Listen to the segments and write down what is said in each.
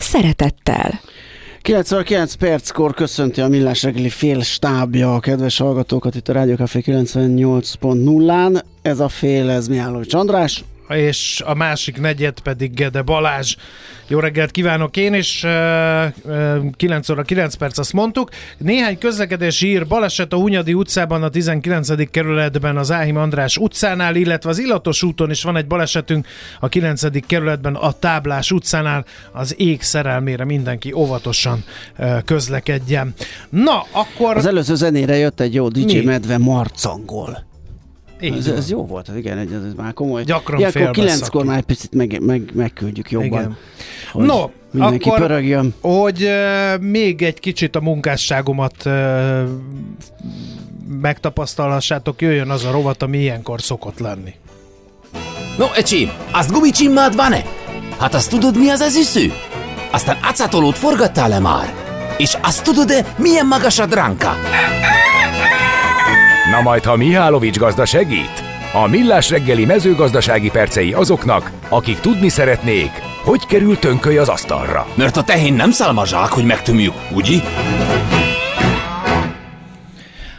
szeretettel. 99 perckor köszönti a Millás reggeli fél stábja a kedves hallgatókat itt a Rádió Café 98.0-án. Ez a fél, ez Mihálovics András, és a másik negyed pedig Gede Balázs. Jó reggelt kívánok én, és uh, 9 óra 9 perc azt mondtuk. Néhány közlekedési ír baleset a Hunyadi utcában, a 19. kerületben az Áhim András utcánál, illetve az Illatos úton is van egy balesetünk a 9. kerületben a Táblás utcánál. Az ég szerelmére mindenki óvatosan uh, közlekedjen. Na, akkor... Az előző zenére jött egy jó DJ Mi? Medve marcangol. Ez, ez jó volt, igen, ez, ez már komoly. Gyakran Ilyenkor kilenckor már egy picit meg, meg, megküldjük jobban. Igen. Hogy no, mindenki akkor, pörögjön. hogy uh, még egy kicsit a munkásságomat uh, megtapasztalhassátok, jöjjön az a rovat, ami ilyenkor szokott lenni. No, ecsi, azt gumicsimmád van-e? Hát azt tudod, mi az az üsző? Aztán acatolót forgattál-e már? És azt tudod-e, milyen magas a dránka? Na majd, ha Mihálovics gazda segít? A Millás reggeli mezőgazdasági percei azoknak, akik tudni szeretnék, hogy kerül tönköly az asztalra. Mert a tehén nem szálmazsák, hogy megtömjük, ugye?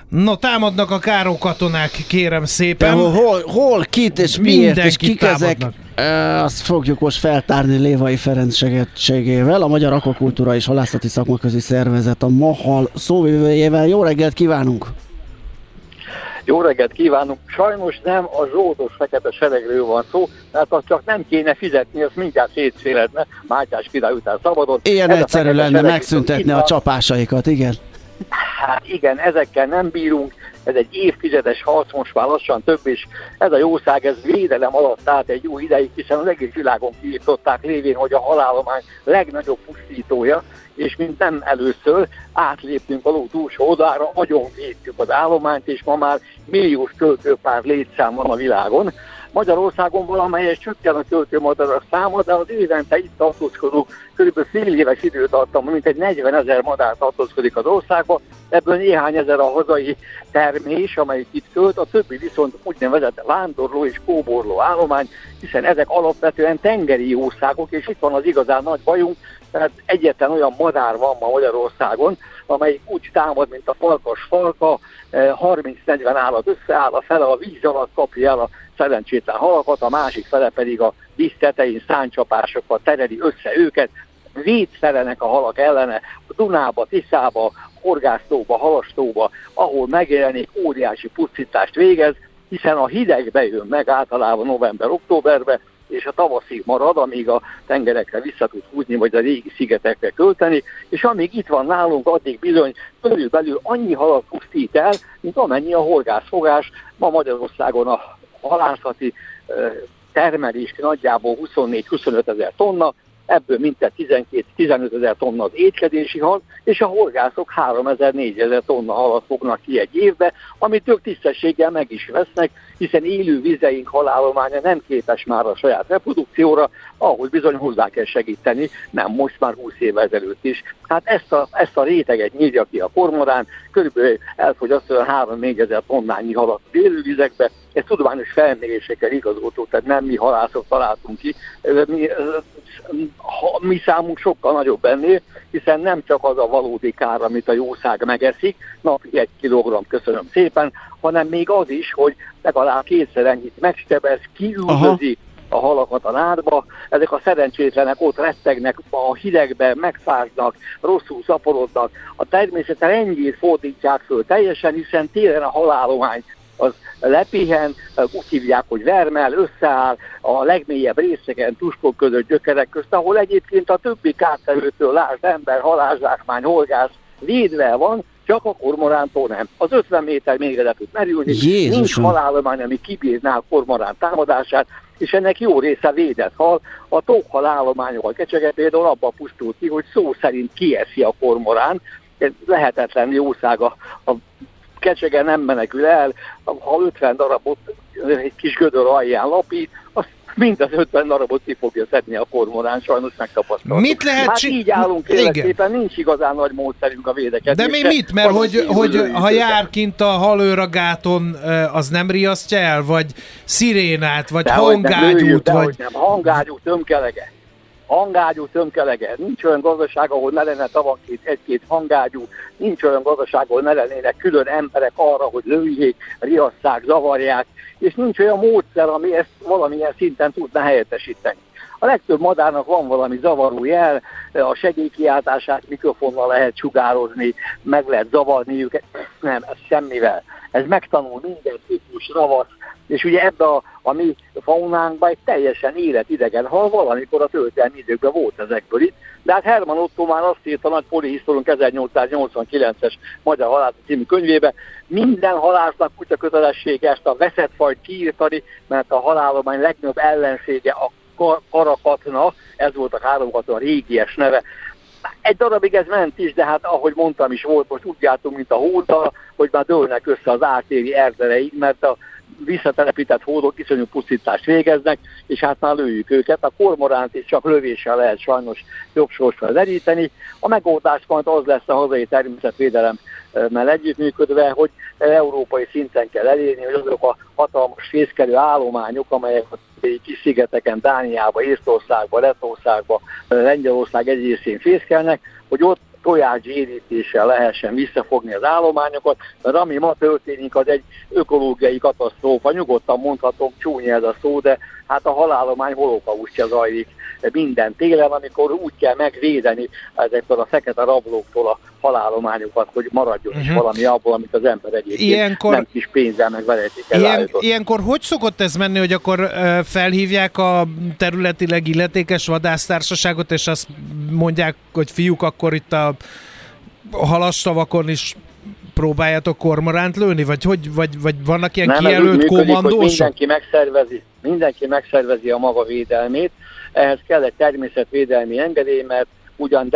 No, támadnak a káró katonák, kérem szépen. De hol, hol, kit és miért, és kik támadnak. ezek? Azt fogjuk most feltárni Lévai Ferenc segítségével, a Magyar Akvakultúra és Halászati Szakmaközi Szervezet, a MAHAL szóvivőjével. Jó reggelt kívánunk! Jó reggelt kívánunk! Sajnos nem a zsódos fekete seregről van szó, mert azt csak nem kéne fizetni, az mindjárt szétszéledne, Mátyás király után szabadon. Ilyen Ez egyszerű lenne megszüntetni a csapásaikat, igen. Hát igen, ezekkel nem bírunk, ez egy évtizedes harc, most már lassan több, és ez a jószág, ez védelem alatt állt egy jó ideig, hiszen az egész világon kiírtották lévén, hogy a halálomány legnagyobb pusztítója, és mint nem először átléptünk a ló túlsó oldalára, nagyon védjük az állományt, és ma már milliós költőpár létszám van a világon. Magyarországon valamelyes csökken a költőmadarak száma, de az évente itt tartózkodó kb. fél éves időtartam, mint egy 40 ezer madár tartózkodik az országban, ebből néhány ezer a hazai termés, amelyik itt költ, a többi viszont úgynevezett vándorló és kóborló állomány, hiszen ezek alapvetően tengeri jószágok, és itt van az igazán nagy bajunk, tehát egyetlen olyan madár van ma Magyarországon, amelyik úgy támad, mint a falkas falka, 30-40 eh, állat összeáll, a fele a víz alatt kapja el a szerencsétlen halakat, a másik fele pedig a víz tetején száncsapásokkal tereli össze őket, védszerenek a halak ellene, a Dunába, Tiszába, Horgásztóba, Halastóba, ahol megjelenik, óriási pusztítást végez, hiszen a hideg bejön meg általában november-októberbe, és a tavaszig marad, amíg a tengerekre vissza tud húzni, vagy a régi szigetekre költeni, és amíg itt van nálunk, addig bizony körülbelül annyi halat pusztít el, mint amennyi a horgászfogás. Ma Magyarországon a halászati termelés nagyjából 24-25 ezer tonna, ebből mintegy 12-15 ezer tonna az étkezési hal, és a horgászok 3000-4000 tonna halat fognak ki egy évbe, amit ők tisztességgel meg is vesznek, hiszen élő vizeink halállománya nem képes már a saját reprodukcióra, ahhoz bizony hozzá kell segíteni, nem most már 20 évvel ezelőtt is. Hát ezt a, ezt a réteget nyírja ki a kormorán, körülbelül elfogyaszt olyan 3-4 ezer tonnányi halat élővizekbe, ez tudományos felmérésekkel igazoltó, tehát nem mi halászok találtunk ki, mi, mi számunk sokkal nagyobb ennél, hiszen nem csak az a valódi kár, amit a jószág megeszik, napi egy kilogramm, köszönöm szépen, hanem még az is, hogy legalább kétszer ennyit megsebez, kiüldözi, a halakat a nádba, ezek a szerencsétlenek ott rettegnek a hidegbe, megfáznak, rosszul szaporodnak, a természetre ennyit fordítják föl teljesen, hiszen télen a halálomány az lepihen, úgy hívják, hogy vermel, összeáll a legmélyebb részeken, tuskok között, gyökerek közt, ahol egyébként a többi kártevőtől, lásd ember, halázsákmány, holgász védve van, csak a kormorántól nem. Az 50 méter még le tud merülni, Jézusom. nincs halállomány, ami kibírná a kormorán támadását, és ennek jó része védett hal. A tókhal állományok, a kecsege például abban pusztult ki, hogy szó szerint kieszi a kormorán, ez lehetetlen jószág a, a kecsege nem menekül el, ha 50 darabot egy kis gödör alján lapít, azt mind az 50 darabot ki fogja szedni a kormorán, sajnos megtapasztaltuk. Mit lehet hát így állunk életépen, nincs igazán nagy módszerünk a védekezésre. De mi mit? Mert hogy, hogy ha jár kint a halőragáton, az nem riasztja el? Vagy szirénát, vagy de hangágyút? Vagy... nem, hangágyú, tömkelege hangágyú tömkelege. Nincs olyan gazdaság, ahol ne lenne tavankét egy-két hangágyú, nincs olyan gazdaság, ahol ne lennének külön emberek arra, hogy lőjék, riasszák, zavarják, és nincs olyan módszer, ami ezt valamilyen szinten tudna helyettesíteni. A legtöbb madárnak van valami zavaró jel, a segélykiáltását mikrofonnal lehet sugározni, meg lehet zavarni őket. Nem, ez semmivel. Ez megtanul minden típus, ravasz, és ugye ebbe a, a mi faunánkban egy teljesen életidegen hal valamikor a történelmi időkben volt ezekből itt, de hát Herman Otto már azt írta nagy polihisztorunk 1889-es Magyar Halászat című könyvébe, minden halásznak kutya kötelessége ezt a veszett fajt kiírtani, mert a halálomány legnagyobb ellensége a karakatna, ez volt a háromkatna régies neve, egy darabig ez ment is, de hát ahogy mondtam is volt, most úgy jártunk, mint a hóta, hogy már dőlnek össze az ártéri erdereig, mert a visszatelepített hódok iszonyú pusztítást végeznek, és hát már lőjük őket. A kormoránt is csak lövéssel lehet sajnos jobb sorsra. A megoldás majd az lesz a hazai természetvédelem mert együttműködve, hogy európai szinten kell elérni, hogy azok a hatalmas fészkelő állományok, amelyek a kis szigeteken, Dániába, Észtországba, Lettországba, Lengyelország egy részén fészkelnek, hogy ott tojásgyérítéssel lehessen visszafogni az állományokat, mert ami ma történik, az egy ökológiai katasztrófa. Nyugodtan mondhatom, csúnya ez a szó, de hát a halálomány holokausztja zajlik minden télen, amikor úgy kell megvédeni ezektől a fekete rablóktól a halálományokat, hogy maradjon uh-huh. is mhm. valami abból, amit az ember egyébként ilyenkor, nem kis pénzzel meg veretik el. Ilyen, ilyenkor hogy szokott ez menni, hogy akkor felhívják a területileg illetékes vadásztársaságot, és azt mondják, hogy fiúk, akkor itt a halastavakon is próbáljátok kormoránt lőni, vagy, hogy, vagy, vagy vannak ilyen nem, kijelölt kommandósok? Mindenki megszervezi, mindenki megszervezi a maga védelmét, ehhez kell egy természetvédelmi engedély, mert ugyan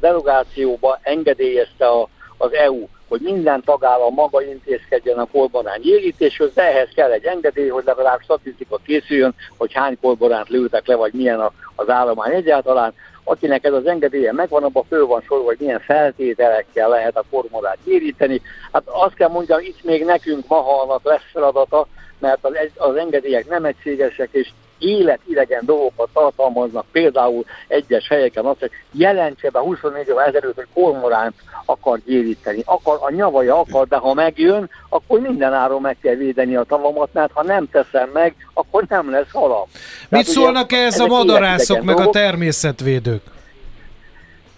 derogációba engedélyezte a, az EU, hogy minden tagállam maga intézkedjen a kormorány égítéshoz, de ehhez kell egy engedély, hogy legalább statisztika készüljön, hogy hány kormoránt lőtek le, vagy milyen a, az állomány egyáltalán. Akinek ez az engedélye megvan, abban föl van sorolva, hogy milyen feltételekkel lehet a kormorát éríteni. Hát azt kell mondjam, itt még nekünk mahalnak lesz feladata, mert az, az engedélyek nem egységesek, és életidegen dolgokat tartalmaznak, például egyes helyeken azt, hogy jelentse be 24 évvel ezelőtt, hogy kormoránt akar gyéríteni, akar, a nyavaja akar, de ha megjön, akkor minden áron meg kell védeni a tavamat, mert ha nem teszem meg, akkor nem lesz halam. Mit Tehát szólnak ugye, ez a madarászok, meg dolgok? a természetvédők?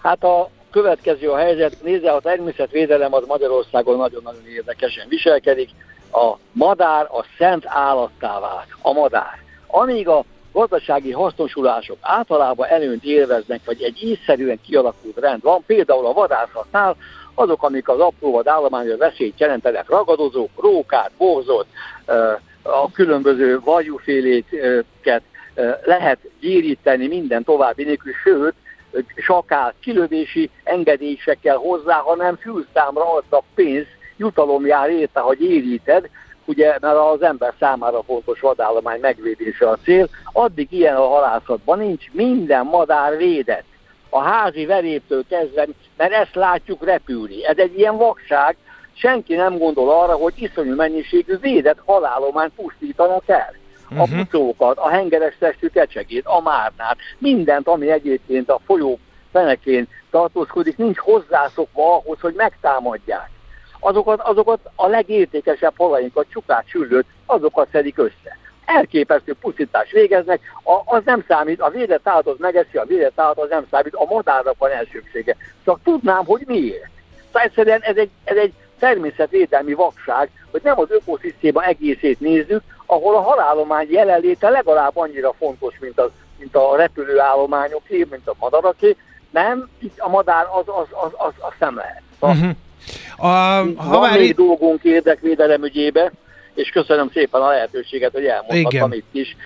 Hát a következő a helyzet, nézze, a természetvédelem az Magyarországon nagyon-nagyon érdekesen viselkedik. A madár a szent állattá vált. A madár. Amíg a gazdasági hasznosulások általában előnyt élveznek, vagy egy észszerűen kialakult rend van, például a vadászatnál, azok, amik az apró vadállományra veszélyt jelentenek, ragadozók, rókát, borzot, a különböző vajúféléket lehet gyéríteni minden további nélkül, sőt, sakát kilövési engedésekkel hozzá, hanem fülszámra az a pénz, jutalom jár érte, hogy éríted, ugye, mert az ember számára fontos vadállomány megvédése a cél, addig ilyen a halászatban nincs, minden madár védett. A házi veréptől kezdve, mert ezt látjuk repülni. Ez egy ilyen vakság, senki nem gondol arra, hogy iszonyú mennyiségű védett halállományt pusztítanak el. Uh-huh. A pucókat, mhm. a hengeres testű kecsegét, a márnát, mindent, ami egyébként a folyó fenekén tartózkodik, nincs hozzászokva ahhoz, hogy megtámadják azokat, azokat a legértékesebb halainkat, csukát, sülőt, azokat szedik össze. Elképesztő pusztítást végeznek, a, az nem számít, a védett állat az megeszi, a védett állat az nem számít, a madárnak van elsőbsége. Csak tudnám, hogy miért. Szóval egyszerűen ez egy, ez egy természetvédelmi vakság, hogy nem az ökoszisztéma egészét nézzük, ahol a halálomány jelenléte legalább annyira fontos, mint a, mint a repülőállományoké, mint a madaraké, nem, itt a madár az, az, az, az, az nem lehet. Uh-huh. A, ha Van még dolgunk érdekvédelem ügyébe, és köszönöm szépen a lehetőséget, hogy elmondhatom itt is.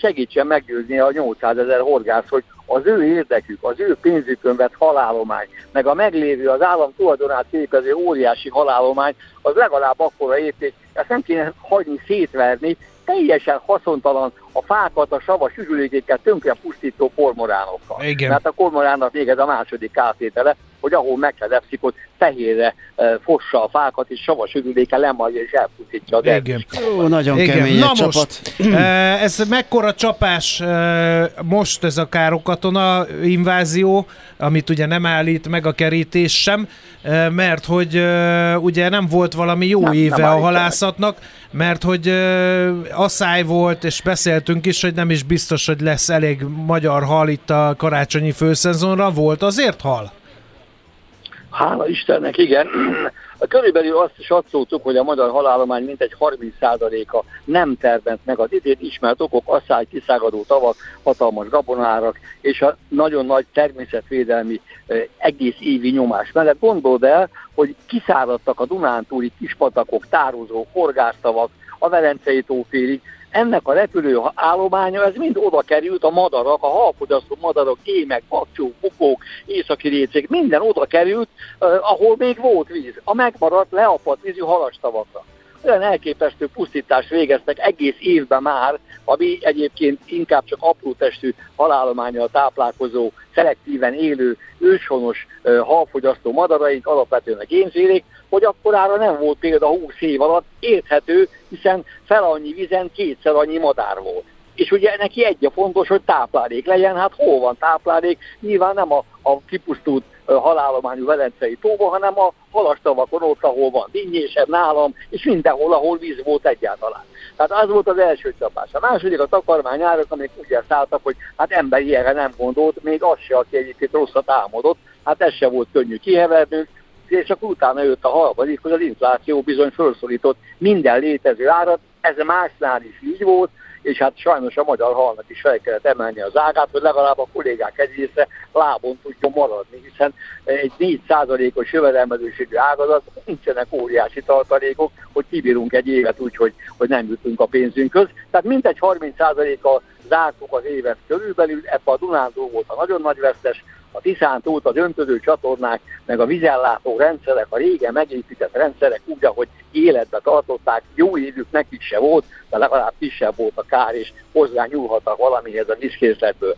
Segítsen meggyőzni a 800 ezer horgász, hogy az ő érdekük, az ő pénzükön vett halálomány, meg a meglévő, az állam tulajdonát képező óriási halálomány, az legalább akkora érték, ezt nem kéne hagyni szétverni, teljesen haszontalan a fákat, a savas üzülékéket tönkre pusztító kormoránokkal. Igen. Mert a kormoránnak még ez a második kártétele, hogy ahol megkedepszik, ott fehérre e, fossa a fákat, és savas üdüléke lemarja és elpusztítja az Igen. Ó, nagyon Igen. kemény Na csapat. Most, ez mekkora csapás most ez a károkatona invázió, amit ugye nem állít meg a kerítés sem, mert hogy ugye nem volt valami jó nem, éve nem a halászatnak, mert hogy asszály volt, és beszéltünk is, hogy nem is biztos, hogy lesz elég magyar hal itt a karácsonyi főszezonra. Volt azért hal? Hála Istennek, igen. Körülbelül azt is adszoltuk, hogy a magyar halálomány mintegy 30%-a nem tervent meg az idén ismert okok, asszály, kiszágadó tavak, hatalmas gabonárak és a nagyon nagy természetvédelmi egész évi nyomás mellett. Gondold el, hogy kiszáradtak a Dunántúli kispatakok, tározók, horgásztavak, a Velencei tófélig, ennek a repülő állománya, ez mind oda került, a madarak, a halfogyasztó madarak, émek, bakcsók, bukók, északi récék, minden oda került, uh, ahol még volt víz. A megmaradt, leapadt vízű halastavakra olyan elképesztő pusztítást végeztek egész évben már, ami egyébként inkább csak apró testű halálományjal táplálkozó, szelektíven élő, őshonos halfogyasztó madaraink, alapvetően a génzérék, hogy akkorára nem volt példa 20 év alatt, érthető, hiszen fel annyi vizen kétszer annyi madár volt. És ugye neki egy a fontos, hogy táplálék legyen, hát hol van táplálék? Nyilván nem a, a kipusztult halálományú Velencei tóba, hanem a halastavakon ott, ahol van dinnyésebb nálam, és mindenhol, ahol víz volt egyáltalán. Tehát az volt az első csapás. A második a takarmányárak, amik úgy szálltak, hogy hát ember ilyenre nem gondolt, még az se, aki egyébként rosszat álmodott, hát ez se volt könnyű kihevernünk, és akkor utána jött a harmadik, hogy az infláció bizony felszorított minden létező árat, ez másnál is így volt, és hát sajnos a magyar halnak is fel kellett emelni az ágát, hogy legalább a kollégák egy része lábon tudjon maradni, hiszen egy 4%-os jövedelmezőségű ágazat nincsenek óriási tartalékok, hogy kibírunk egy évet úgy, hogy, hogy nem jutunk a pénzünkhöz. Tehát mintegy 30%-a zártuk az évet körülbelül, ebben a Dunántó volt a nagyon nagy vesztes, a Tiszán tót, az öntöző csatornák, meg a vizellátó rendszerek, a régen megépített rendszerek úgy, ahogy életbe tartották, jó évük nekik se volt, de legalább kisebb volt a kár, és hozzá nyúlhattak valamihez a vízkészletből.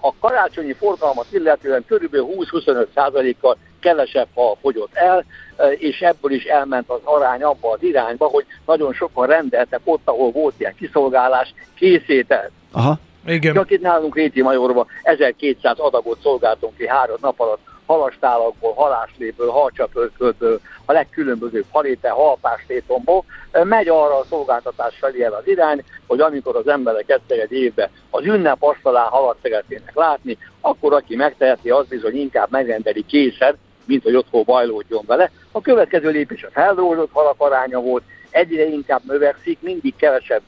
A karácsonyi forgalmat illetően körülbelül 20-25%-kal kevesebb hal fogyott el, és ebből is elment az arány abba az irányba, hogy nagyon sokan rendeltek ott, ahol volt ilyen kiszolgálás, készételt. Aha. Igen. Csak itt nálunk Réti Majorban 1200 adagot szolgáltunk ki három nap alatt, halastálakból, halásléből, halcsapörkölből, a legkülönbözőbb haléte, halpástétomból, megy arra a szolgáltatás felé el az irány, hogy amikor az emberek egyszer egy évben az ünnep asztalán halat szeretnének látni, akkor aki megteheti, az bizony inkább megrendeli készen, mint hogy otthon bajlódjon vele. A következő lépés a feldolgozott halak aránya volt, egyre inkább növekszik, mindig kevesebb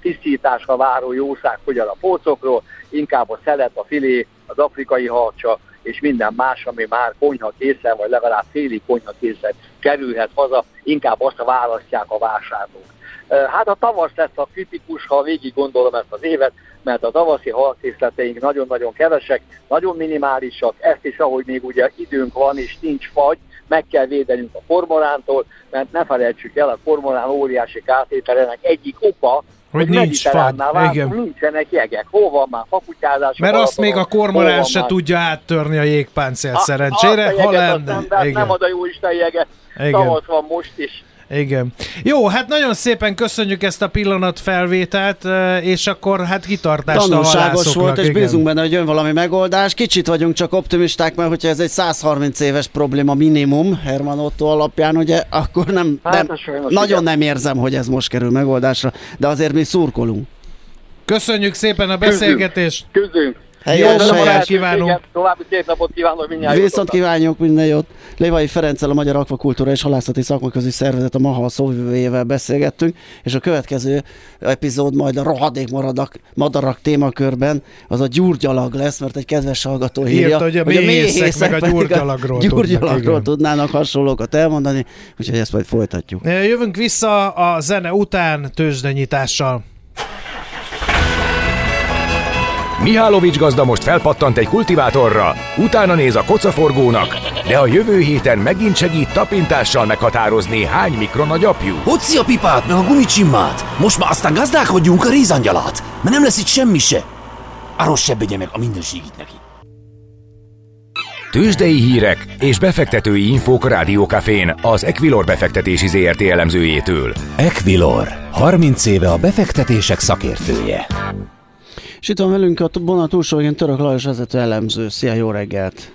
tisztításra váró jószág fogyal a polcokról, inkább a szelet, a filé, az afrikai harcsa, és minden más, ami már konyha készen, vagy legalább félig konyha készen kerülhet haza, inkább azt választják a vásárlók. Hát a tavasz lesz a kritikus, ha végig gondolom ezt az évet, mert a tavaszi halkészleteink nagyon-nagyon kevesek, nagyon minimálisak, ezt is, ahogy még ugye időnk van és nincs fagy, meg kell védenünk a kormorántól, mert ne felejtsük el, a kormorán óriási kártételének egyik oka, hogy nincs fad. Igen. nincsenek jegek. Hol van már fakutyázás? Mert azt még a kormorán se már... tudja áttörni a jégpáncélt szerencsére, ha lenne. Igen. Nem ad a jó Isten jeget. Tavasz van most is igen. Jó, hát nagyon szépen köszönjük ezt a pillanat felvételt, és akkor hát kitartást Tanulságos a volt, és igen. bízunk benne, hogy jön valami megoldás. Kicsit vagyunk csak optimisták, mert hogyha ez egy 130 éves probléma minimum Herman Otto alapján, ugye, akkor nem, hát, nem nagyon igen. nem érzem, hogy ez most kerül megoldásra, de azért mi szurkolunk. Köszönjük szépen a beszélgetést! Köszönjük! Helyes, Jó helyes. kívánunk! További szép napot kívánok mindjárt. Viszont kívánjuk minden jót. Lévai Ferenccel, a Magyar Akvakultúra és Halászati Szakmaközi Szervezet a MAHA szóvivőjével beszélgettünk, és a következő epizód majd a rohadék maradak, madarak témakörben, az a gyurgyalag lesz, mert egy kedves hallgató írja, Írta, hogy a méhészek meg a gyurgyalagról tudnak, gyurgyalagról igen. tudnának hasonlókat elmondani, úgyhogy ezt majd folytatjuk. Jövünk vissza a zene után tőzsdenyitással. Mihálovics gazda most felpattant egy kultivátorra, utána néz a kocaforgónak, de a jövő héten megint segít tapintással meghatározni, hány mikron a gyapjú. Hoci a pipát, meg a gumicsimmát! Most már aztán gazdálkodjunk a rézangyalát, mert nem lesz itt semmi se. Arról se begye meg a mindenségit neki. Tőzsdei hírek és befektetői infók a Rádiókafén az Equilor befektetési ZRT elemzőjétől. Equilor, 30 éve a befektetések szakértője. És itt van velünk a vonat túlsójén Török Lajos vezető elemző. Szia, jó reggelt!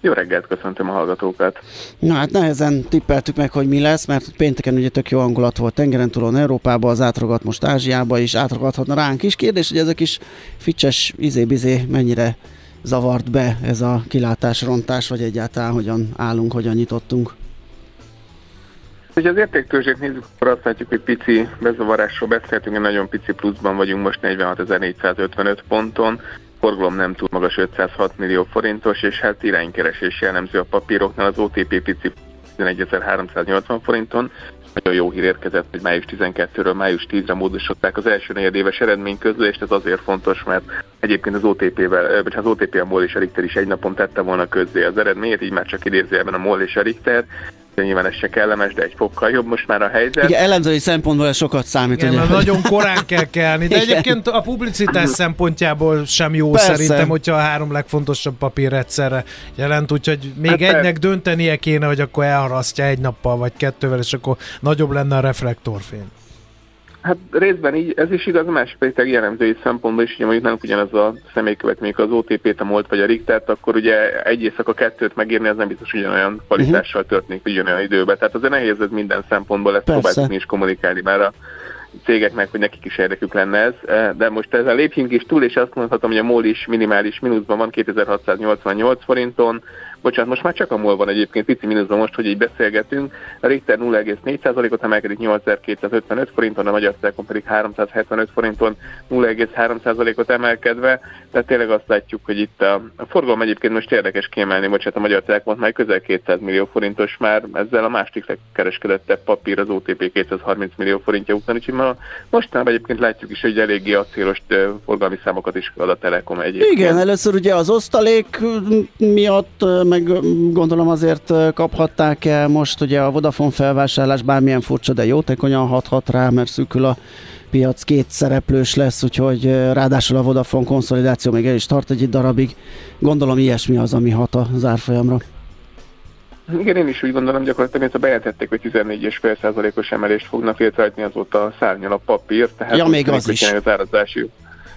Jó reggelt, köszöntöm a hallgatókat. Na hát nehezen tippeltük meg, hogy mi lesz, mert pénteken ugye tök jó hangulat volt tengeren túlon Európába, az átragadt most Ázsiába is, átragadhatna ránk is. Kérdés, hogy ez a kis ficses izé-bizé mennyire zavart be ez a kilátásrontás, vagy egyáltalán hogyan állunk, hogyan nyitottunk. Hogyha az értéktőzsét nézzük, akkor azt látjuk, hogy pici bezavarásról beszéltünk, egy nagyon pici pluszban vagyunk most 46.455 ponton, forgalom nem túl magas 506 millió forintos, és hát iránykeresés jellemző a papíroknál, az OTP pici 11.380 forinton, nagyon jó hír érkezett, hogy május 12-ről május 10-re módosították az első negyedéves eredményközlést, ez azért fontos, mert egyébként az OTP-vel, vagy az OTP a MOL és a Richter is egy napon tette volna közzé az eredményét, így már csak idézőjelben a MOL és a Richter, de nyilván ez se kellemes, de egy fokkal jobb most már a helyzet. Igen, elemzői szempontból ez sokat számít. Igen, ugye? mert nagyon korán kell kelni, de Igen. egyébként a publicitás szempontjából sem jó Persze. szerintem, hogyha a három legfontosabb papír egyszerre jelent, úgyhogy még Hát persze. egynek döntenie kéne, hogy akkor elharasztja egy nappal vagy kettővel, és akkor nagyobb lenne a reflektorfény. Hát részben így, ez is igaz, más pedig tényleg jellemzői szempontból is, ugye mondjuk nálunk ugyanaz a személykövet, mondjuk az OTP-t, a MOLT vagy a Richtert, akkor ugye egy éjszaka kettőt megírni, az nem biztos ugyanolyan kvalitással történik ugyanolyan időben. Tehát azért nehéz ez minden szempontból, ezt mi is kommunikálni már a cégeknek, hogy nekik is érdekük lenne ez, Eh, de most ezzel lépjünk is túl, és azt mondhatom, hogy a MOL is minimális mínuszban van 2688 forinton, bocsánat, most már csak a MOL van egyébként pici mínuszban most, hogy így beszélgetünk, a Richter 0,4%-ot emelkedik 8255 forinton, a Magyar Telekom pedig 375 forinton 0,3%-ot emelkedve, tehát tényleg azt látjuk, hogy itt a, a forgalom egyébként most érdekes kiemelni, bocsánat, a Magyar Telekom már közel 200 millió forintos már, ezzel a második legkereskedettebb papír az OTP 230 millió forintja után, úgyhogy ma mostanában egyébként látjuk is, hogy eléggé acélos forgalmi számokat is ad a Telekom egyébként. Igen, először ugye az osztalék miatt, meg gondolom azért kaphatták el most ugye a Vodafone felvásárlás, bármilyen furcsa, de jótékonyan hathat rá, mert szűkül a piac két szereplős lesz, úgyhogy ráadásul a Vodafone konszolidáció még el is tart egy darabig. Gondolom ilyesmi az, ami hat az árfolyamra. Igen, én is úgy gondolom, gyakorlatilag ezt bejelentették, hogy 14,5%-os emelést fognak létrehozni, azóta szárnyal a papír. Tehát Ja, még az hogy is. Az árazási,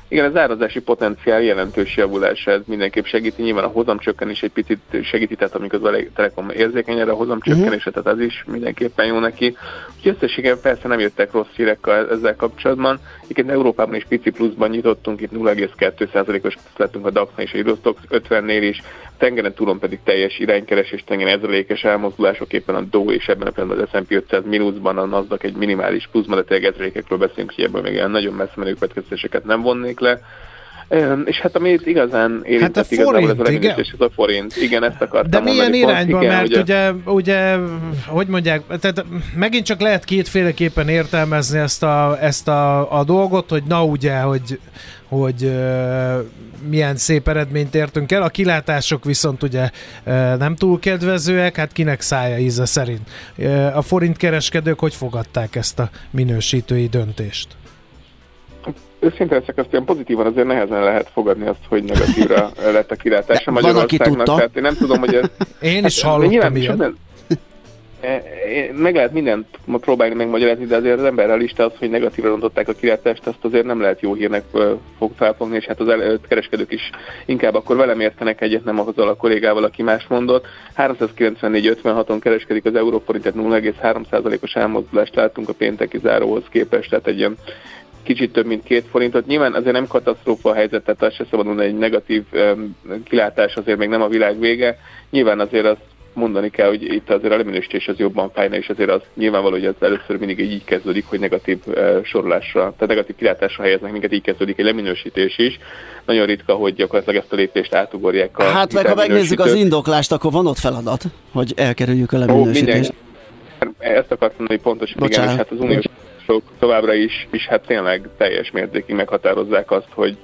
igen, az árazási potenciál jelentős javulása, ez mindenképp segíti. Nyilván a hozamcsökkenés egy picit segíti, tehát amikor a Telekom érzékeny erre a hozamcsökkenésre, tehát az is mindenképpen jó neki. Úgyhogy összességében persze nem jöttek rossz hírek a- ezzel kapcsolatban. Egyébként Európában is pici pluszban nyitottunk, itt 0,2%-os plusz lettünk a DAX-nál és a Eurostox 50-nél is, tengeren túlon pedig teljes iránykeresés, tengeren ezrelékes elmozdulások, éppen a Dow és ebben a pillanatban az S&P 500 mínuszban, a Nasdaq egy minimális pluszban, de tényleg ezrelékekről beszélünk, hogy ebből még nagyon messze menő következtetéseket nem vonnék le. Üm, És hát ami itt igazán érintett Hát a igazából forint, ez a igen. ez a forint. Igen, ezt akartam De milyen mondani. irányba, igen, mert ugye, ugye, hogy mondják, tehát megint csak lehet kétféleképpen értelmezni ezt a, ezt a, a dolgot, hogy na ugye, hogy, hogy uh, milyen szép eredményt értünk el, a kilátások viszont ugye uh, nem túl kedvezőek, hát kinek szája íze szerint. Uh, a forintkereskedők hogy fogadták ezt a minősítői döntést? Őszinte leszek, azt ilyen pozitívan azért nehezen lehet fogadni azt, hogy negatívra lett a kilátás a De van, aki Magyarországnak. tudta. Tehát én nem tudom, hogy ez... Én is Hát, hallottam nyilván ilyet. minden- meg lehet mindent ma próbálni megmagyarázni, de azért az ember realista az, hogy negatívra rontották a kilátást, azt azért nem lehet jó hírnek fog felfogni, és hát az el, kereskedők is inkább akkor velem értenek egyet, nem azzal a kollégával, aki más mondott. 394-56-on kereskedik az euróforint, tehát 0,3%-os elmozdulást látunk a pénteki záróhoz képest, tehát egy ilyen kicsit több, mint két forintot. Nyilván azért nem katasztrófa a helyzet, tehát azt se szabad mondani, egy negatív um, kilátás azért még nem a világ vége. Nyilván azért azt mondani kell, hogy itt azért a leminősítés az jobban fájna, és azért az nyilvánvaló, hogy az először mindig így kezdődik, hogy negatív uh, sorolásra, tehát negatív kilátásra helyeznek minket, így kezdődik egy leminősítés is. Nagyon ritka, hogy gyakorlatilag ezt a lépést átugorják a Hát meg ha megnézzük az indoklást, akkor van ott feladat, hogy elkerüljük a leminősítést. Ó, ezt akartam mondani pontosan, Bocsánat. igen, és hát az uniós továbbra is, is hát tényleg teljes mértékig meghatározzák azt, hogy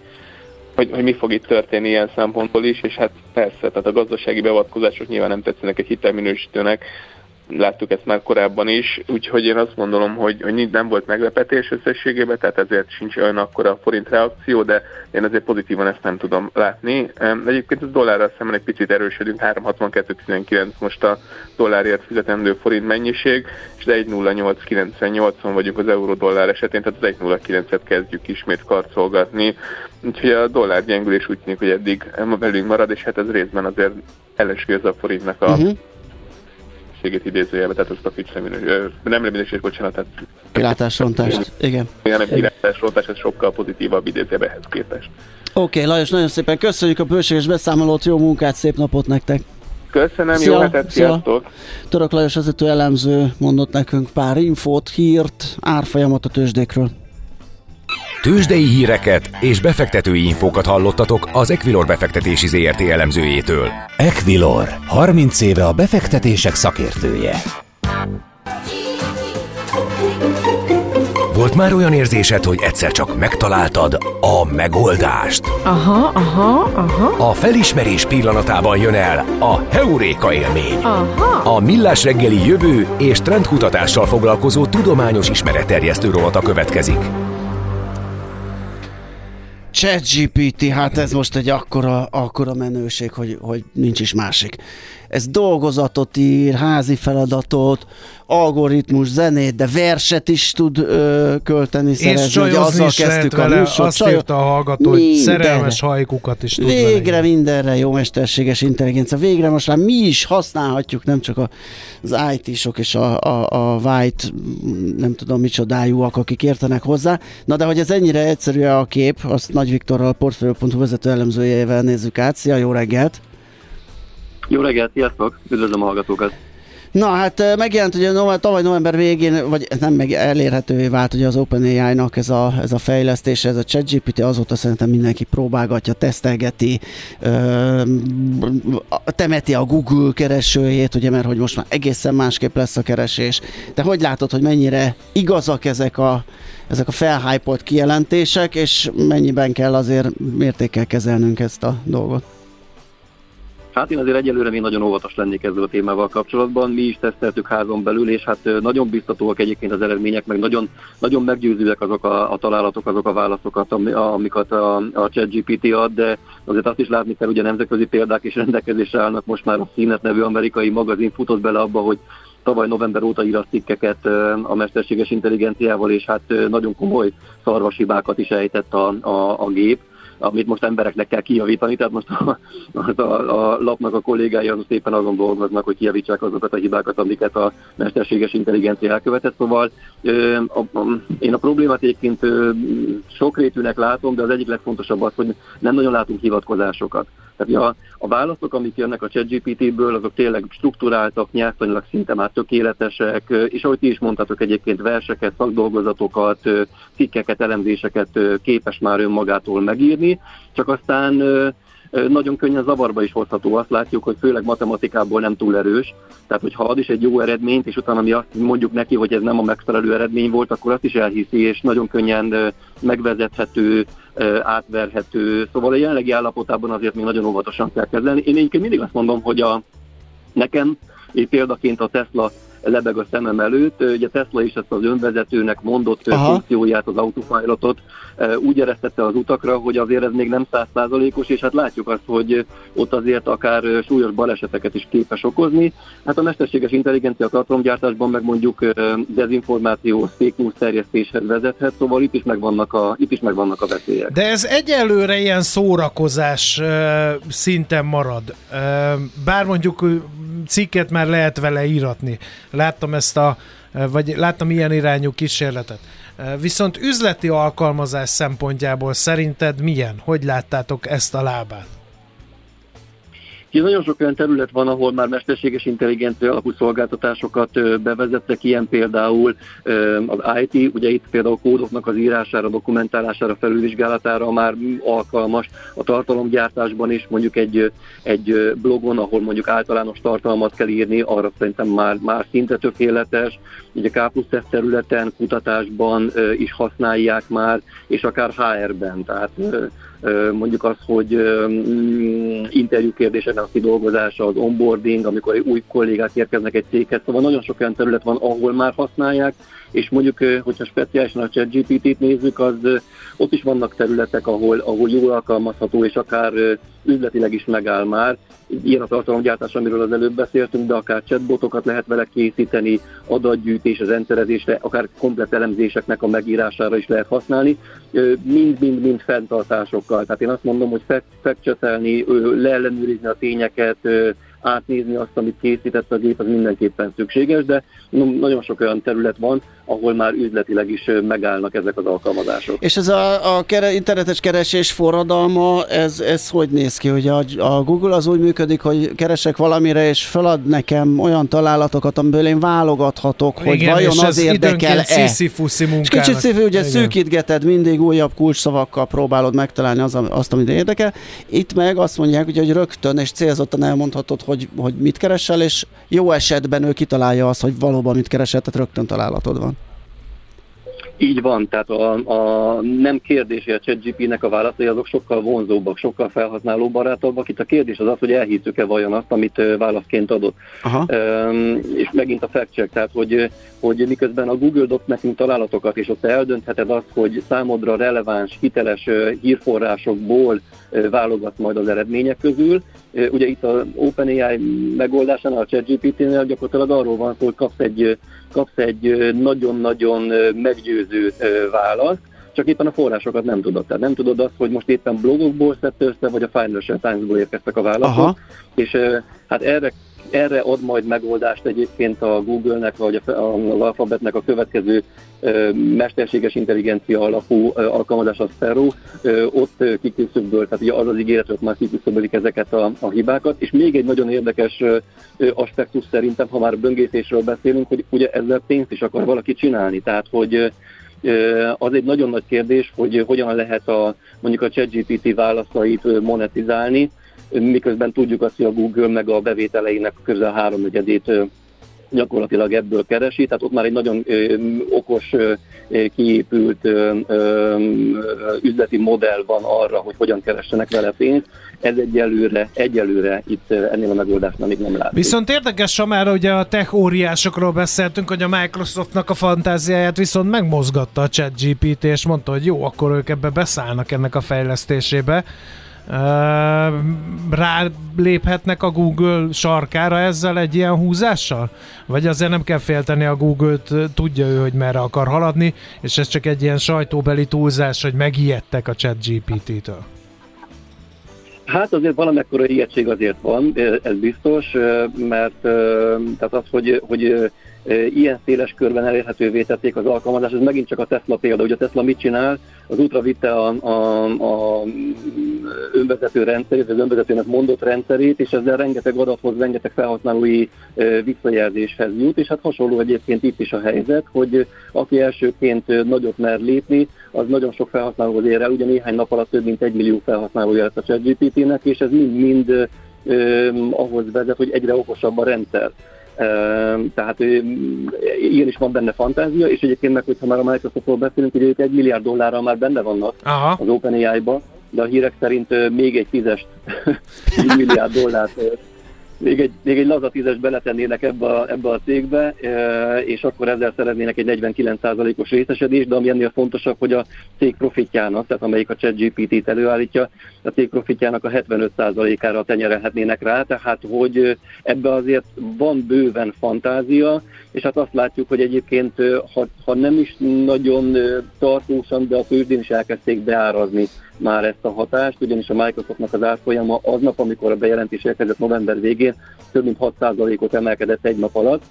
hogy, hogy mi fog itt történni ilyen szempontból is, és hát persze, tehát a gazdasági beavatkozások nyilván nem tetszenek egy hitelminősítőnek, láttuk ezt már korábban is, úgyhogy én azt gondolom, hogy, hogy nem volt meglepetés összességében, tehát ezért sincs olyan akkor a forint reakció, de én azért pozitívan ezt nem tudom látni. Egyébként a dollárral szemben egy picit erősödünk, 362.19 most a dollárért fizetendő forint mennyiség, és 1.0898-on vagyunk az euró-dollár esetén, tehát az 1.09-et kezdjük ismét karcolgatni. Úgyhogy a dollár gyengülés úgy tűnik, hogy eddig velünk marad, és hát ez részben azért ellensúlyozza a forintnak a uh-huh minőségét idézőjelbe, tehát ezt a fix nem minőség, bocsánat, tehát kilátásrontást, igen. Igen, nem kilátásrontás, ez sokkal pozitívabb idézőjelbe ehhez képest. Oké, okay, Lajos, nagyon szépen köszönjük a bőséges beszámolót, jó munkát, szép napot nektek! Köszönöm, Szia, jó hetet, sziasztok! Török Lajos vezető elemző mondott nekünk pár infót, hírt, árfolyamat a tőzsdékről. Tőzsdei híreket és befektetői infókat hallottatok az Equilor befektetési ZRT elemzőjétől. Equilor, 30 éve a befektetések szakértője. Volt már olyan érzésed, hogy egyszer csak megtaláltad a megoldást? Aha, aha, aha. A felismerés pillanatában jön el a Heuréka élmény. Aha. A Millás reggeli jövő és trendkutatással foglalkozó tudományos ismeretterjesztő rovata következik. ChatGPT, hát ez most egy akkora, akkora menőség, hogy, hogy nincs is másik. Ez dolgozatot ír, házi feladatot, algoritmus, zenét, de verset is tud ö, költeni, és szerezni. Ugye azzal is kezdtük a vele, műsor. Azt írta a hallgató, hogy szerelmes hajkukat is tud Végre vele. mindenre jó mesterséges intelligencia. Végre most már mi is használhatjuk, nem csak az IT-sok és a, a, a white, nem tudom micsodájúak, akik értenek hozzá. Na de hogy ez ennyire egyszerű a kép, azt Nagy Viktorral, a Portfolio.hu vezető elemzőjével nézzük át. Szia, jó reggelt! Jó reggelt, sziasztok! Üdvözlöm a hallgatókat! Na hát megjelent ugye no, tavaly november végén, vagy nem meg elérhetővé vált ugye az OpenAI-nak ez a, ez a fejlesztése, ez a ChatGPT, azóta szerintem mindenki próbálgatja, tesztelgeti, ö, temeti a Google keresőjét, ugye, mert hogy most már egészen másképp lesz a keresés. De hogy látod, hogy mennyire igazak ezek a, ezek a felhypolt kijelentések, és mennyiben kell azért mértékkel kezelnünk ezt a dolgot? Hát én azért egyelőre még nagyon óvatos lennék ezzel a témával kapcsolatban. Mi is teszteltük házon belül, és hát nagyon biztatóak egyébként az eredmények, meg nagyon, nagyon meggyőzőek azok a, a találatok, azok a válaszokat, amiket a, a ChatGPT ad, de azért azt is látni kell, a nemzetközi példák is rendelkezésre állnak. Most már a Színet nevű amerikai magazin futott bele abba, hogy tavaly november óta ír cikkeket a mesterséges intelligenciával, és hát nagyon komoly szarvasibákat is ejtett a, a, a gép amit most embereknek kell kijavítani, tehát most a, a, a, lapnak a kollégái az szépen azon dolgoznak, hogy kijavítsák azokat a hibákat, amiket a mesterséges intelligencia elkövetett. Szóval ö, a, a, én a problémát egyébként sokrétűnek látom, de az egyik legfontosabb az, hogy nem nagyon látunk hivatkozásokat. Tehát a, a válaszok, amik jönnek a ChatGPT-ből, azok tényleg struktúráltak, nyelvtanilag szinte már tökéletesek, és ahogy ti is mondtatok egyébként verseket, szakdolgozatokat, cikkeket, elemzéseket képes már önmagától megírni, csak aztán nagyon könnyen zavarba is hozható. Azt látjuk, hogy főleg matematikából nem túl erős. Tehát, hogyha ad is egy jó eredményt, és utána mi azt mondjuk neki, hogy ez nem a megfelelő eredmény volt, akkor azt is elhiszi, és nagyon könnyen megvezethető, átverhető. Szóval a jelenlegi állapotában azért még nagyon óvatosan kell kezelni. Én egyébként mindig azt mondom, hogy a, nekem, példaként a Tesla lebeg a szemem előtt. Ugye Tesla is ezt az önvezetőnek mondott Aha. funkcióját, az autopilotot úgy eresztette az utakra, hogy azért ez még nem százszázalékos, és hát látjuk azt, hogy ott azért akár súlyos baleseteket is képes okozni. Hát a mesterséges intelligencia tartalomgyártásban meg mondjuk dezinformáció, fake news terjesztéshez vezethet, szóval itt is megvannak a, itt is megvannak a veszélyek. De ez egyelőre ilyen szórakozás szinten marad. Bár mondjuk cikket már lehet vele íratni. Láttam ezt a, vagy láttam ilyen irányú kísérletet. Viszont üzleti alkalmazás szempontjából szerinted milyen? Hogy láttátok ezt a lábát? Ugye nagyon sok olyan terület van, ahol már mesterséges intelligencia alapú szolgáltatásokat bevezettek, ilyen például az IT, ugye itt például kódoknak az írására, dokumentálására, felülvizsgálatára már alkalmas, a tartalomgyártásban is mondjuk egy, egy blogon, ahol mondjuk általános tartalmat kell írni, arra szerintem már, már szinte tökéletes, ugye K plusz területen, kutatásban is használják már, és akár HR-ben, tehát mondjuk az, hogy interjú kérdéseknek a kidolgozása, az onboarding, amikor új kollégák érkeznek egy céghez, szóval nagyon sok olyan terület van, ahol már használják, és mondjuk, hogyha speciálisan a ChatGPT-t nézzük, az ott is vannak területek, ahol, ahol jól alkalmazható, és akár üzletileg is megáll már. Ilyen a tartalomgyártás, amiről az előbb beszéltünk, de akár chatbotokat lehet vele készíteni, adatgyűjtés, az rendszerezésre, akár komplet elemzéseknek a megírására is lehet használni. Mind-mind-mind fenntartásokkal. Tehát én azt mondom, hogy fekcsetelni, leellenőrizni a tényeket, átnézni azt, amit készített a gép, az mindenképpen szükséges, de nagyon sok olyan terület van, ahol már üzletileg is megállnak ezek az alkalmazások. És ez a, a kere, internetes keresés forradalma, ez, ez hogy néz ki? Ugye a, a Google az úgy működik, hogy keresek valamire, és felad nekem olyan találatokat, amiből én válogathatok, Igen, hogy vajon az érdekel-e. És kicsit szífi, ugye Igen. szűkítgeted, mindig újabb kulcsszavakkal próbálod megtalálni az, azt, amit érdekel. Itt meg azt mondják, hogy rögtön és célzottan elmondhatod, hogy, hogy mit keresel, és jó esetben ő kitalálja azt, hogy valóban mit keresel, tehát rögtön találatod van. Így van, tehát a, a nem kérdés, hogy a ChatGP-nek a válaszai azok sokkal vonzóbbak, sokkal felhasználó barátabbak. Itt a kérdés az az, hogy elhiszük-e vajon azt, amit válaszként adott. Aha. Um, és megint a fact check, tehát hogy, hogy miközben a Google dob nekünk találatokat, és ott eldöntheted azt, hogy számodra releváns, hiteles hírforrásokból válogat majd az eredmények közül. Ugye itt az OpenAI megoldásánál, a ChatGPT-nél gyakorlatilag arról van szó, hogy kapsz egy kapsz egy nagyon-nagyon meggyőző választ, csak éppen a forrásokat nem tudod. Tehát nem tudod azt, hogy most éppen blogokból szedte össze, vagy a Financial Times-ból érkeztek a válaszok. Aha. És hát erre erre ad majd megoldást egyébként a Google-nek, vagy az Alphabetnek a következő mesterséges intelligencia alapú alkalmazás a Sparrow, ott kiküszöböl, tehát ugye az az ígéret, hogy már kiküszöbölik ezeket a, a hibákat, és még egy nagyon érdekes aspektus szerintem, ha már böngészésről beszélünk, hogy ugye ezzel pénzt is akar valaki csinálni, tehát hogy az egy nagyon nagy kérdés, hogy hogyan lehet a, mondjuk a ChatGPT válaszait monetizálni, miközben tudjuk azt, hogy a Google meg a bevételeinek közel háromnegyedét gyakorlatilag ebből keresi, tehát ott már egy nagyon ö, okos, ö, kiépült ö, ö, üzleti modell van arra, hogy hogyan keressenek vele pénzt. Ez egyelőre, egyelőre itt ennél a megoldásnál még nem látszik. Viszont érdekes, Samára, ugye a tech óriásokról beszéltünk, hogy a Microsoftnak a fantáziáját viszont megmozgatta a ChatGPT, és mondta, hogy jó, akkor ők ebbe beszállnak ennek a fejlesztésébe ráléphetnek a Google sarkára ezzel egy ilyen húzással? Vagy azért nem kell félteni a Google-t, tudja ő, hogy merre akar haladni, és ez csak egy ilyen sajtóbeli túlzás, hogy megijedtek a chat GPT-től? Hát azért valamekkora ijegység azért van, ez biztos, mert tehát az, hogy, hogy ilyen széles körben elérhetővé tették az alkalmazást, ez megint csak a Tesla példa. Ugye a Tesla mit csinál? Az útra vitte a, a, a önvezető rendszerét, az önvezetőnek mondott rendszerét, és ezzel rengeteg adathoz, rengeteg felhasználói visszajelzéshez jut, és hát hasonló egyébként itt is a helyzet, hogy aki elsőként nagyot mer lépni, az nagyon sok felhasználóhoz ér el, ugye néhány nap alatt több mint egy millió felhasználója lett a ChatGPT-nek, és ez mind-mind ahhoz vezet, hogy egyre okosabb a rendszer. Tehát ilyen is van benne fantázia, és egyébként meg, hogyha már a Microsoftról beszélünk, hogy ők egy milliárd dollárral már benne vannak Aha. az OpenAI-ba, de a hírek szerint még egy tízes milliárd dollárt még egy, még egy laza tízes beletennének ebbe a, ebbe a cégbe, e, és akkor ezzel szeretnének egy 49%-os részesedést, de ami ennél fontosabb, hogy a cég profitjának, tehát amelyik a ChatGPT-t előállítja, a cég profitjának a 75%-ára tenyerelhetnének rá, tehát hogy ebbe azért van bőven fantázia, és hát azt látjuk, hogy egyébként, ha, ha nem is nagyon tartósan, de a tőzsdén is elkezdték beárazni már ezt a hatást, ugyanis a Microsoftnak az árfolyama aznap, amikor a bejelentés érkezett november végén, több mint 6%-ot emelkedett egy nap alatt,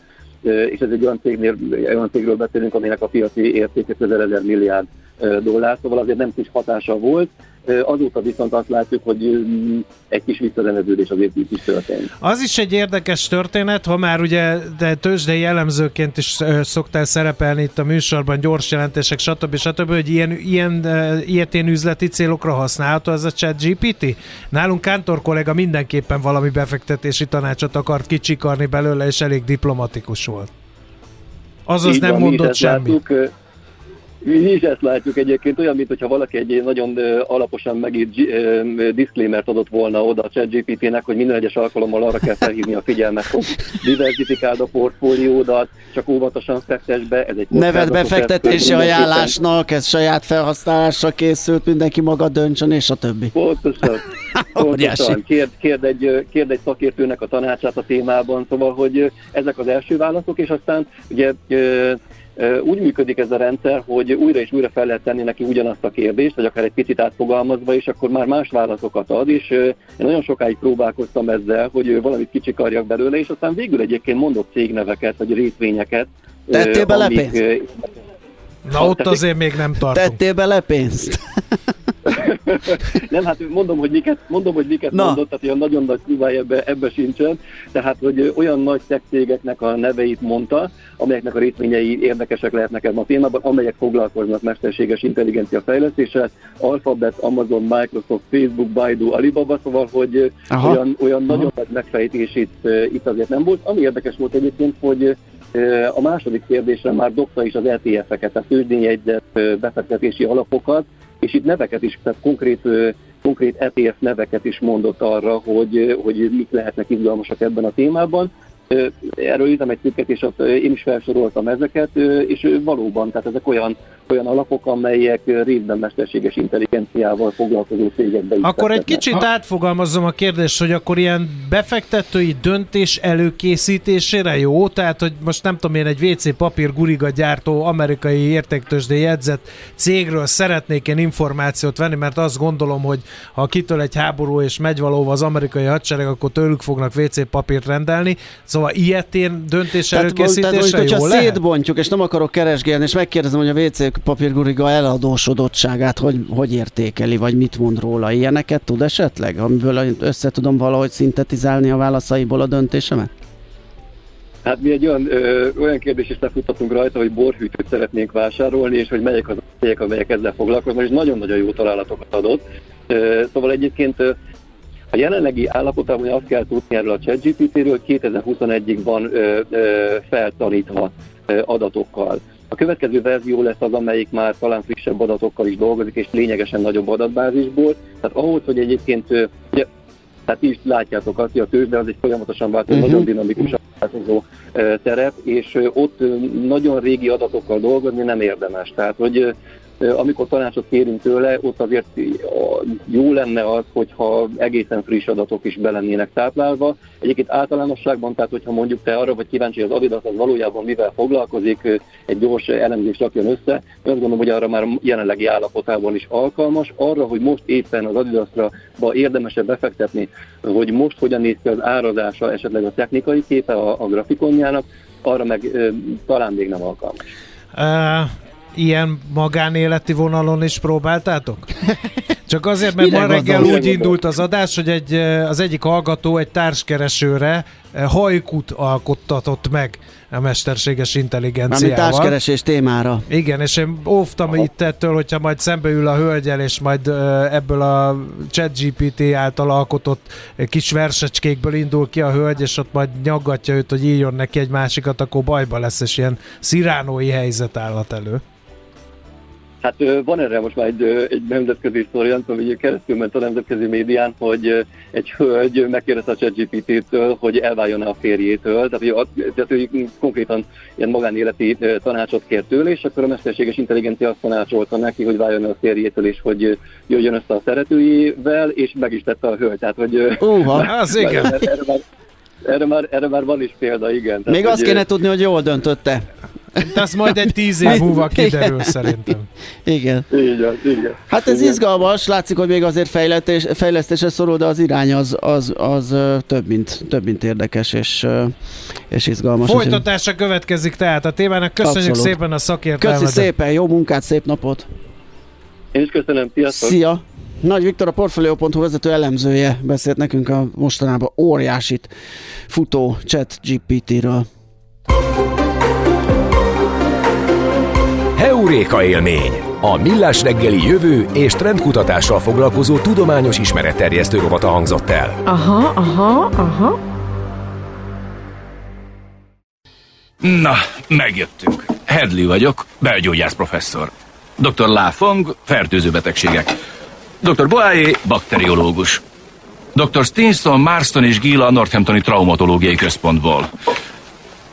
és ez egy olyan, cégnél, olyan cégről beszélünk, aminek a piaci értéke közel 1000 milliárd dollár, szóval azért nem kis hatása volt. Azóta viszont azt látjuk, hogy egy kis visszarendeződés azért itt is történt. Az is egy érdekes történet, ha már ugye de tőzsdei jellemzőként is szoktál szerepelni itt a műsorban, gyors jelentések, stb. stb., hogy ilyen, ilyen ilyetén üzleti célokra használható ez a chat GPT? Nálunk Kántor kollega mindenképpen valami befektetési tanácsot akart kicsikarni belőle, és elég diplomatikus volt. Azaz Így nem van, mondott semmit. Láttuk, mi is ezt látjuk egyébként, olyan, mintha valaki egy nagyon alaposan megírt disclaimer adott volna oda a ChatGPT-nek, hogy minden egyes alkalommal arra kell felhívni a figyelmet, hogy diversifikáld a portfóliódat, csak óvatosan fektes be. Ez egy Nevet befektetési ajánlásnak, ez saját felhasználásra készült, mindenki maga döntsön, és a többi. Pontosan. Pontosan. Kérd, kérd, egy, kérd egy szakértőnek a tanácsát a témában, szóval, hogy ezek az első válaszok, és aztán ugye úgy működik ez a rendszer, hogy újra és újra fel lehet tenni neki ugyanazt a kérdést, vagy akár egy picit átfogalmazva, és akkor már más válaszokat ad, és én nagyon sokáig próbálkoztam ezzel, hogy valamit kicsikarjak belőle, és aztán végül egyébként mondok cégneveket, vagy részvényeket. Tettél bele pénzt? Na ott azért még nem tartunk. Tettél bele pénzt? nem, hát mondom, hogy miket, mondom, hogy miket Na. mondott, tehát olyan nagyon nagy szívály ebbe, ebbe sincsen, tehát hogy olyan nagy cégeknek a neveit mondta, amelyeknek a részvényei érdekesek lehetnek ebben a témában, amelyek foglalkoznak mesterséges intelligencia fejlesztéssel, Alphabet, Amazon, Microsoft, Facebook, Baidu, Alibaba, szóval, hogy Aha. olyan, olyan Aha. nagyon nagy megfejtés itt, itt azért nem volt. Ami érdekes volt egyébként, hogy a második kérdésre már dobta is az ETF-eket, tehát tőzsdényegyzett befektetési alapokat, és itt neveket is, tehát konkrét, konkrét ETF neveket is mondott arra, hogy, hogy mik lehetnek izgalmasak ebben a témában. Erről írtam egy cikket, és ott én is felsoroltam ezeket, és valóban, tehát ezek olyan, olyan alapok, amelyek részben mesterséges intelligenciával foglalkozó cégekbe Akkor egy kicsit ha? átfogalmazom a kérdést, hogy akkor ilyen befektetői döntés előkészítésére jó? Tehát, hogy most nem tudom én, egy WC papír guriga gyártó amerikai értéktősdé jegyzett cégről szeretnék én információt venni, mert azt gondolom, hogy ha kitől egy háború és megy valóva az amerikai hadsereg, akkor tőlük fognak WC papírt rendelni. Szóval ilyetén döntés tehát, előkészítésre tehát, jó lehet? szétbontjuk, és nem akarok keresgélni, és megkérdezem, hogy a WC papírguriga eladósodottságát hogy, hogy értékeli, vagy mit mond róla. Ilyeneket tud esetleg, amiből össze tudom valahogy szintetizálni a válaszaiból a döntésemet? Hát mi egy olyan, ö, olyan kérdést is lefutatunk rajta, hogy borhűtőt szeretnénk vásárolni, és hogy melyek az a cégek, amelyek ezzel foglalkoznak, és nagyon-nagyon jó találatokat adott. Ö, szóval egyébként a jelenlegi állapotában azt kell tudni erről a ChatGPT-ről, 2021-ig van ö, ö, feltanítva ö, adatokkal. A következő verzió lesz az, amelyik már talán frissebb adatokkal is dolgozik, és lényegesen nagyobb adatbázisból. Tehát ahhoz, hogy egyébként, ugye, tehát is látjátok azt, hogy a tőzsde az egy folyamatosan változó, uh-huh. nagyon dinamikusan változó terep, és ott nagyon régi adatokkal dolgozni nem érdemes. Tehát, hogy amikor tanácsot kérünk tőle, ott azért jó lenne az, hogyha egészen friss adatok is belennének táplálva. Egyébként általánosságban, tehát hogyha mondjuk te arra vagy kíváncsi, hogy az Adidas az valójában mivel foglalkozik, egy gyors elemzést rakjon össze, azt gondolom, hogy arra már jelenlegi állapotában is alkalmas. Arra, hogy most éppen az Adidasra érdemesebb befektetni, hogy most hogyan néz ki az árazása, esetleg a technikai képe a, a grafikonjának, arra meg ö, talán még nem alkalmas. Uh, ilyen magánéleti vonalon is próbáltátok? Csak azért, mert ma reggel úgy indult az adás, hogy egy, az egyik hallgató egy társkeresőre hajkut alkottatott meg a mesterséges intelligenciával. Ami társkeresés témára. Igen, és én óvtam Aha. itt ettől, hogyha majd szembeül a hölgyel, és majd ebből a ChatGPT által alkotott kis versecskékből indul ki a hölgy, és ott majd nyaggatja őt, hogy írjon neki egy másikat, akkor bajba lesz, és ilyen sziránói helyzet állat elő. Hát van erre most már egy, egy nemzetközi sztori, nem tudom, hogy keresztül ment a nemzetközi médián, hogy egy hölgy megkérdezte a ChatGPT-től, hogy elváljon-e a férjétől, tehát hogy, tehát, hogy konkrétan ilyen magánéleti tanácsot kért tőle, és akkor a mesterséges intelligencia azt tanácsolta neki, hogy váljon a férjétől, és hogy jöjjön össze a szeretőjével, és meg is tette a hölgy. Tehát, hogy, uh, az igen. Erre, erre, már, erre, már, erre már van is példa, igen. Tehát, Még hogy, azt kéne tudni, hogy jól döntötte. De ez majd egy tíz év múlva kiderül szerintem. Igen. Igen, igen. Hát ez izgalmas, látszik, hogy még azért fejlesztés, fejlesztésre szorul, de az irány az, az, az több, mint, több, mint érdekes és, és izgalmas. Folytatása következik tehát a témának. Köszönjük Abszolút. szépen a szakértelmet. Köszi szépen, jó munkát, szép napot! Én is köszönöm, sziasztok! Szia! Nagy Viktor, a Portfolio.hu vezető elemzője beszélt nekünk a mostanában óriásit futó chat GPT-ről. Heuréka élmény. A Millás reggeli jövő és trendkutatással foglalkozó tudományos ismeretterjesztő rovata hangzott el. Aha, aha, aha. Na, megjöttünk. Hedley vagyok, belgyógyász professzor. Dr. Lafong, fertőző betegségek. Dr. Boáé, bakteriológus. Dr. Stinson, Marston és Gila a Northamptoni Traumatológiai Központból.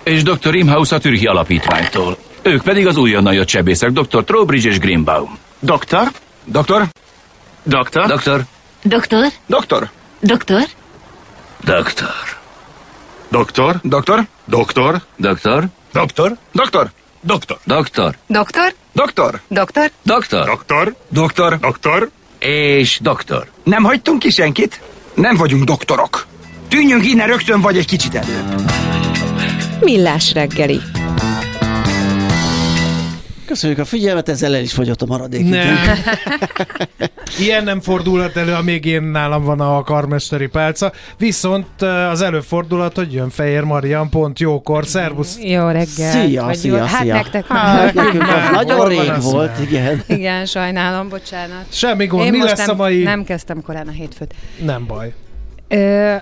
És Dr. Imhouse a Türki Alapítványtól. Ők pedig az újonnan jött sebészek, Dr. Trowbridge és Greenbaum. Doktor? Doktor? Doktor? Doktor? Doktor? Doktor? Doktor? Doktor. Doktor? Doktor? Doktor? Doktor? Doktor? Doktor? Doktor. Doktor. Doktor? Doktor. Doktor? Doktor. Doktor. Doktor. Doktor. És doktor. Nem hagytunk ki senkit? Nem vagyunk doktorok. Tűnjünk innen rögtön, vagy egy kicsit előbb. Millás reggeli. Köszönjük a figyelmet, ezzel el is fogyott a maradék. Nem. Ilyen nem fordulhat elő, amíg én nálam van a karmesteri pálca. Viszont az előfordulhat, hogy jön Fehér Marian pont jókor. Szervusz! Jó reggel. Szia, Vagy szia, jó- Hát szia. nektek Hát nekünk az nagyon rég volt, igen. Igen, sajnálom, bocsánat. Semmi gond, Én mi most lesz nem, a mai... nem kezdtem korán a hétfőt. nem baj.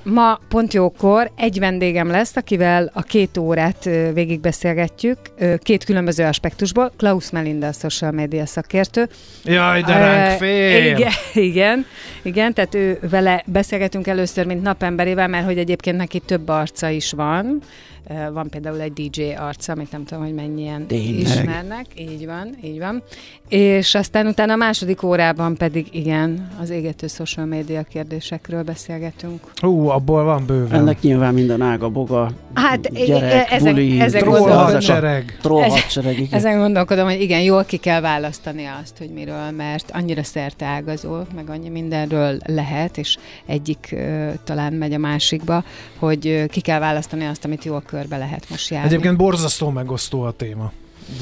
Ma pont jókor egy vendégem lesz, akivel a két órát végigbeszélgetjük, két különböző aspektusból. Klaus Melinda, a social media szakértő. Jaj, de ránk fél! Igen, igen, igen, tehát ő vele beszélgetünk először, mint napemberével, mert hogy egyébként neki több arca is van. Van például egy DJ arca, amit nem tudom, hogy mennyien Tényleg? ismernek. Így van, így van. És aztán utána a második órában pedig igen, az égető social media kérdésekről beszélgetünk. Hú, abból van bőven. Ennek nyilván minden ága, boga, Hát, gyerek, e- ezen- buli, ezen troll gondolkodom. hadsereg. troll Ez- hadsereg, igen. Ezen gondolkodom, hogy igen, jól ki kell választani azt, hogy miről, mert annyira szerteágazó, meg annyi mindenről lehet, és egyik talán megy a másikba, hogy ki kell választani azt, amit jól körbe lehet most járni. Egyébként borzasztó megosztó a téma.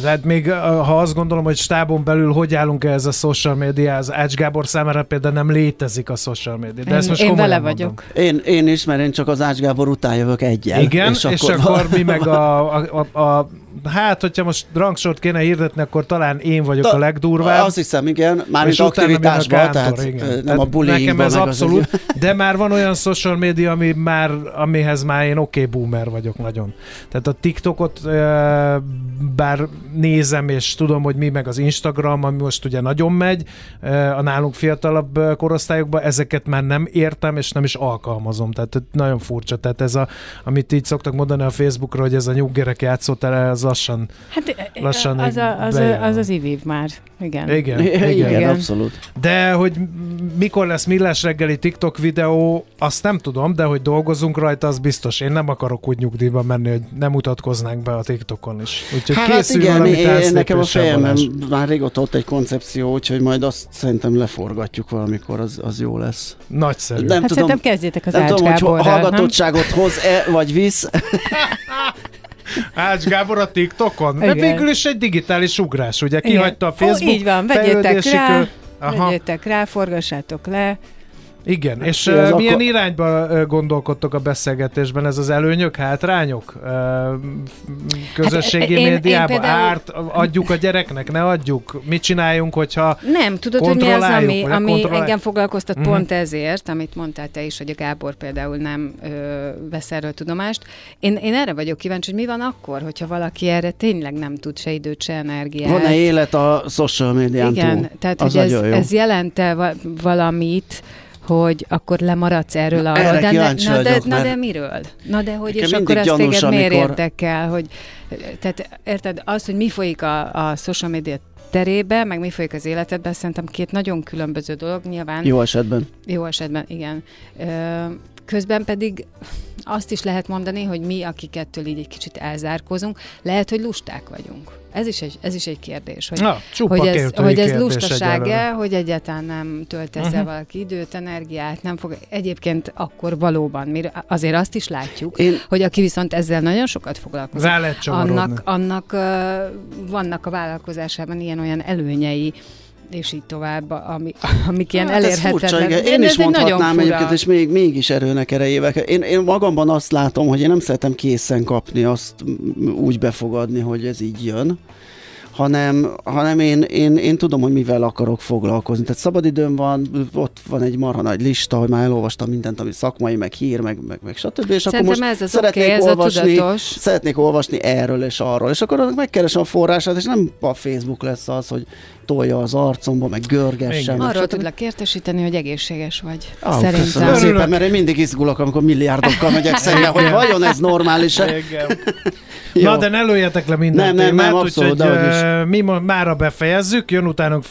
Tehát még ha azt gondolom, hogy stábon belül hogy állunk ehhez a social media, az Ács Gábor számára például nem létezik a social media. De én, ezt most én vele mondom. vagyok. Én, én is, mert én csak az Ács Gábor után jövök egyel. Igen, és, és akkor mi meg a, a, a, a hát, hogyha most rangsort kéne hirdetni, akkor talán én vagyok Ta- a legdurvább. Azt hiszem, igen, mármint a aktivitásban, Kántor, tehát igen. nem Tehát a bullyingban. Nekem ez az abszolút, egy- de már van olyan social media, ami már, amihez már én oké okay, boomer vagyok nagyon. Tehát a TikTokot bár nézem, és tudom, hogy mi meg az Instagram, ami most ugye nagyon megy a nálunk fiatalabb korosztályokban, ezeket már nem értem, és nem is alkalmazom. Tehát nagyon furcsa. Tehát ez a, amit így szoktak mondani a Facebookra, hogy ez a nyuggerek játszótere, az lassan Hát Lassan az, a, az, a, az az ivív már. Igen. Igen, igen, igen. igen, abszolút. De hogy mikor lesz Millás reggeli TikTok videó, azt nem tudom, de hogy dolgozunk rajta, az biztos. Én nem akarok úgy nyugdíjba menni, hogy nem mutatkoznánk be a TikTokon is. Úgyhogy Hát készülj igen, valami én, nekem a fejemben már régóta ott egy koncepció, úgyhogy majd azt szerintem leforgatjuk valamikor, az, az jó lesz. Nagyszerű. Nem Hát tudom, szerintem kezdjétek az nem tudom, hogy hallgatottságot hoz-e, vagy visz. Ács Gábor a TikTokon? De Igen. végül is egy digitális ugrás, ugye? Kihagyta a Facebook Ó, így van, vegyétek rá, kör- Aha. vegyétek rá, forgassátok le. Igen, és Ez uh, akkor- milyen irányba gondolkodtok a beszélgetésben? Ez az előnyök, hátrányok? Közösségi Hát, én- én médiában? például- Árt, adjuk a gyereknek, ne adjuk? Mit csináljunk, hogyha Nem, tudod, hogy mi az, ami, ami engem foglalkoztat Mhm. pont ezért, amit mondtál te is, hogy a Gábor például nem ö, vesz erről tudomást. Én, én erre vagyok kíváncsi, hogy mi van akkor, hogyha valaki erre tényleg nem tud se időt, se energiát. Van-e élet a social médián Igen, túl? tehát az hogy ez, jó. ez jelente va- valamit, hogy akkor lemaradsz erről Na, arról. erre de, ne, na, de, vagyok, na de miről? Na de hogy, és akkor azt gyanús, téged miért amikor- érdekel, hogy tehát érted, az, hogy mi folyik a, a social media terébe, meg mi folyik az életedben, szerintem két nagyon különböző dolog, nyilván Jó esetben. jó esetben, igen. Ö, Közben pedig azt is lehet mondani, hogy mi, akik ettől így egy kicsit elzárkozunk, lehet, hogy lusták vagyunk. Ez is egy, ez is egy kérdés, hogy, Na, csupa hogy ez, hogy ez lustaság-e, egyelőre. hogy egyáltalán nem tölt ezzel Mhm. valaki időt, energiát, nem fog. Egyébként akkor valóban, mi azért azt is látjuk, Én- hogy aki viszont ezzel nagyon sokat foglalkozik, annak, annak uh, vannak a vállalkozásában ilyen-olyan előnyei, és így tovább, ami, amik ilyen Hát elérhetetlen. furcsa, igen. De Én is mondhatnám egyébként, és még, mégis erőnek erejével. Én, én magamban azt látom, hogy én nem szeretem készen kapni, azt úgy befogadni, hogy ez így jön hanem, hanem én, én, én tudom, hogy mivel akarok foglalkozni. Tehát szabadidőm van, ott van egy marha nagy lista, hogy már elolvastam mindent, ami szakmai, meg hír, meg, meg, meg stb. És akkor Szerintem most ez az szeretnék oké, ez a olvasni, tudatos. szeretnék olvasni erről és arról, és akkor annak megkeresem a forrását, és nem a Facebook lesz az, hogy tolja az arcomba, meg görgessen. meg Arról stb. tudlak értesíteni, hogy egészséges vagy. Ó, Szerintem. Köszönöm szépen, mert én mindig izgulok, amikor milliárdokkal megyek szembe, hogy vajon ez normális-e? Igen. Jó. Na, de ne lőjetek le minden Nem, nem, témát, nem, abszolút, úgyhogy mi mára befejezzük, jön utánunk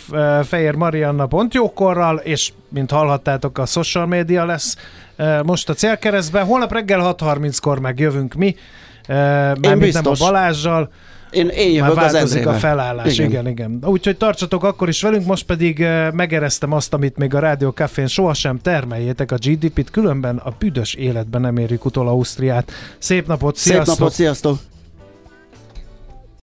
Fejér Marianna pont jókorral, és mint hallhattátok, a social media lesz most a célkeresztben. Holnap reggel 6.30-kor megjövünk mi, mármint nem a. Balázsjal, Én, én már jövök az változik a ezrével. felállás, igen. igen, igen. Úgyhogy tartsatok akkor is velünk, most pedig megereztem azt, amit még a Rádió Cafén sohasem termeljétek a GDP-t, különben a büdös életben nem érjük utol Ausztriát. Szép napot, Szép sziasztok! napot, sziasztok!